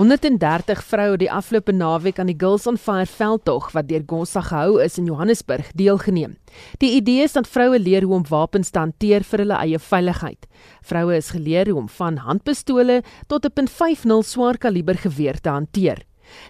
130 vroue het die afgelope naweek aan die Girls on Fire veldtog wat deur Gonsa gehou is in Johannesburg deelgeneem. Die idee is dat vroue leer hoe om wapens te hanteer vir hulle eie veiligheid. Vroue is geleer hoe om van handpistole tot 'n .50 swaar kaliber geweer te hanteer.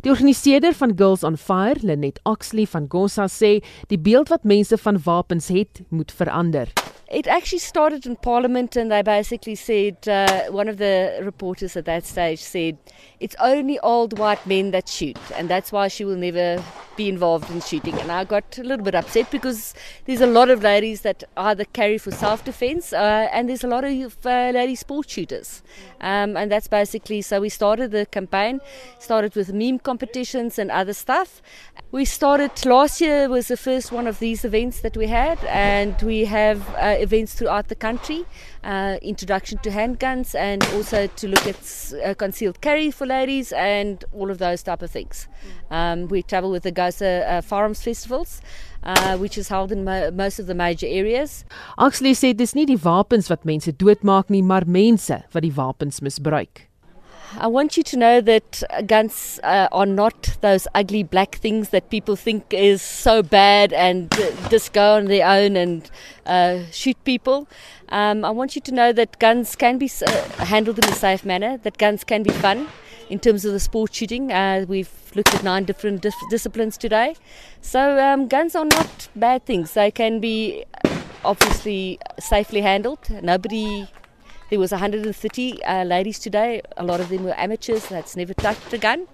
Die organiseerder van Girls on Fire, Lenet Oxley van Gonsa sê, die beeld wat mense van wapens het, moet verander. It actually started in Parliament, and they basically said uh, one of the reporters at that stage said it's only old white men that shoot, and that's why she will never be involved in shooting. And I got a little bit upset because there's a lot of ladies that either carry for self defense, uh, and there's a lot of uh, lady sport shooters. Um, and that's basically so we started the campaign, started with meme competitions and other stuff. We started last year was the first one of these events that we had, and we have uh, events throughout the country. Uh, introduction to handguns, and also to look at uh, concealed carry for ladies, and all of those type of things. Um, we travel with the Gaza uh, Firearms Festivals. Uh, which is held in mo most of the major areas. Oxley sê dis nie die wapens wat mense doodmaak nie, maar mense wat die wapens misbruik. I want you to know that guns uh, are not those ugly black things that people think is so bad and uh, just go on their own and uh, shoot people. Um, I want you to know that guns can be uh, handled in a safe manner, that guns can be fun in terms of the sport shooting. Uh, we've looked at nine different dis- disciplines today. So, um, guns are not bad things. They can be obviously safely handled. Nobody There was 130 uh, ladies today. A lot of them were amateurs that's never touched a gun.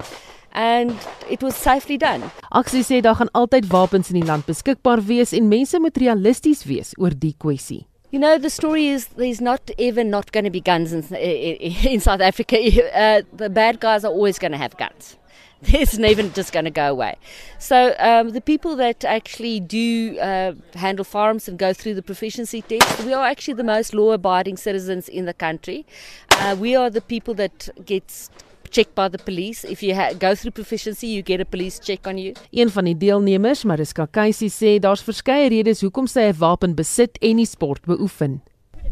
And it was safely done. Aksie sê daar gaan altyd wapens in die land beskikbaar wees en mense moet realisties wees oor die kwessie. You know, the story is there's not ever not going to be guns in, in South Africa. Uh, the bad guys are always going to have guns. It's never just going to go away. So um, the people that actually do uh, handle firearms and go through the proficiency test, we are actually the most law-abiding citizens in the country. Uh, we are the people that gets checked by the police. If you go through proficiency, you get a police check on you. Een van die deelnemers, Mariska Keisie, sê daar's verskeie redes hoekom sy 'n wapen besit en die sport beoefen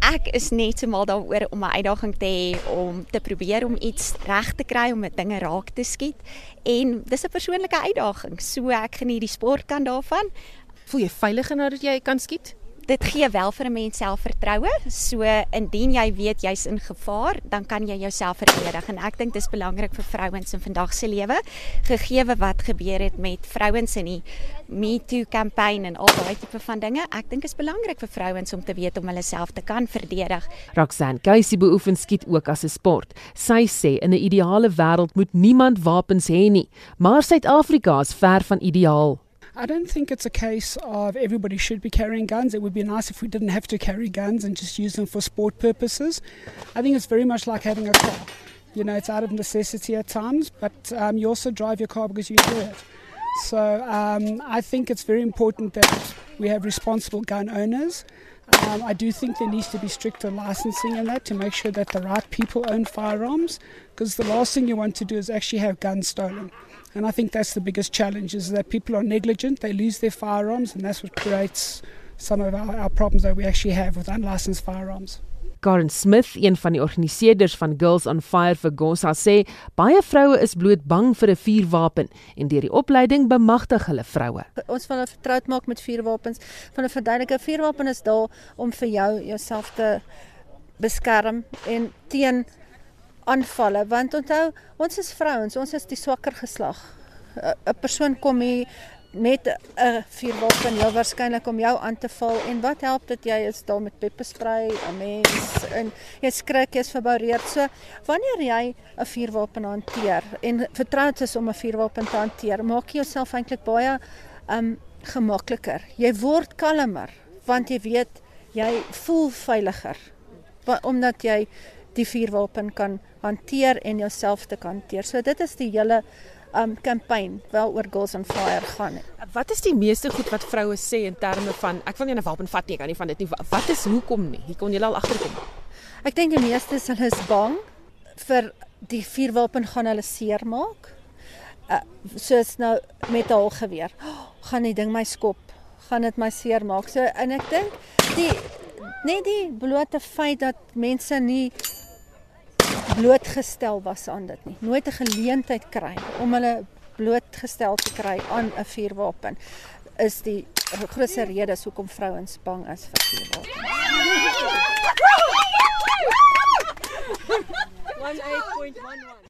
ek is net so mal daaroor om 'n uitdaging te hê om te probeer om iets reg te kry om met dinge raak te skiet en dis 'n persoonlike uitdaging. So ek geniet die sportkant daarvan. Voel jy veiliger nou dat jy kan skiet? Dit gee wel vir 'n mens selfvertroue. So indien jy weet jy's in gevaar, dan kan jy jouself verdedig en ek dink dis belangrik vir vrouens in vandag se lewe, gegee wat gebeur het met vrouens in die Me Too kampanje en al daai tipe van dinge. Ek dink is belangrik vir vrouens om te weet om hulle self te kan verdedig. Roxanne Casey beoefen skiet ook as 'n sport. Sy sê in 'n ideale wêreld moet niemand wapens hê nie, maar Suid-Afrika is ver van ideaal. I don't think it's a case of everybody should be carrying guns. It would be nice if we didn't have to carry guns and just use them for sport purposes. I think it's very much like having a car. You know, it's out of necessity at times, but um, you also drive your car because you enjoy it. So um, I think it's very important that we have responsible gun owners. Um, I do think there needs to be stricter licensing in that to make sure that the right people own firearms because the last thing you want to do is actually have guns stolen. And I think that's the biggest challenge is that people are negligent, they lose their firearms, and that's what creates some of our, our problems that we actually have with unlicensed firearms. Karen Smith, een van die organiseerders van Girls on Fire vir Gosa sê, baie vroue is bloot bang vir 'n vuurwapen en deur die opleiding bemagtig hulle vroue. Ons wil hulle vertroud maak met vuurwapens. Van 'n verduidelike vuurwapen is daar om vir jou jouself te beskerm en teen aanvalle want onthou ons is vrouens ons is die swakker geslag. 'n persoon kom hier met 'n vuurwapen heel waarskynlik om jou aan te val en wat help dit jy is daar met pepperspray 'n mens en jy skrik jy's verboureerd so wanneer jy 'n vuurwapen hanteer en vertroud is om 'n vuurwapen te hanteer maak jy jouself eintlik baie um gemakliker. Jy word kalmer want jy weet jy voel veiliger omdat jy die vuurwapen kan hanteer en jouself te kan hanteer. So dit is die hele um kampanje waaroor Girls on Fire gaan. Wat is die meeste goed wat vroue sê in terme van ek wil nie 'n wapen vat nie, ek kan nie van dit nie. Wat is hoekom nie? Hier kon jy al agterkom. Ek dink die meeste is hulle is bang vir die vuurwapen gaan hulle seermaak. Uh, soos nou met 'n halgeweer. Oh, gaan die ding my skop, gaan dit my seermaak. So en ek dink die net die blote feit dat mense nie blootgestel was aan dit nie. Nooit 'n geleentheid kry om hulle blootgestel te kry aan 'n vuurwapen is die grootste rede hoekom vrouens bang is vir vuurwapens. 18.11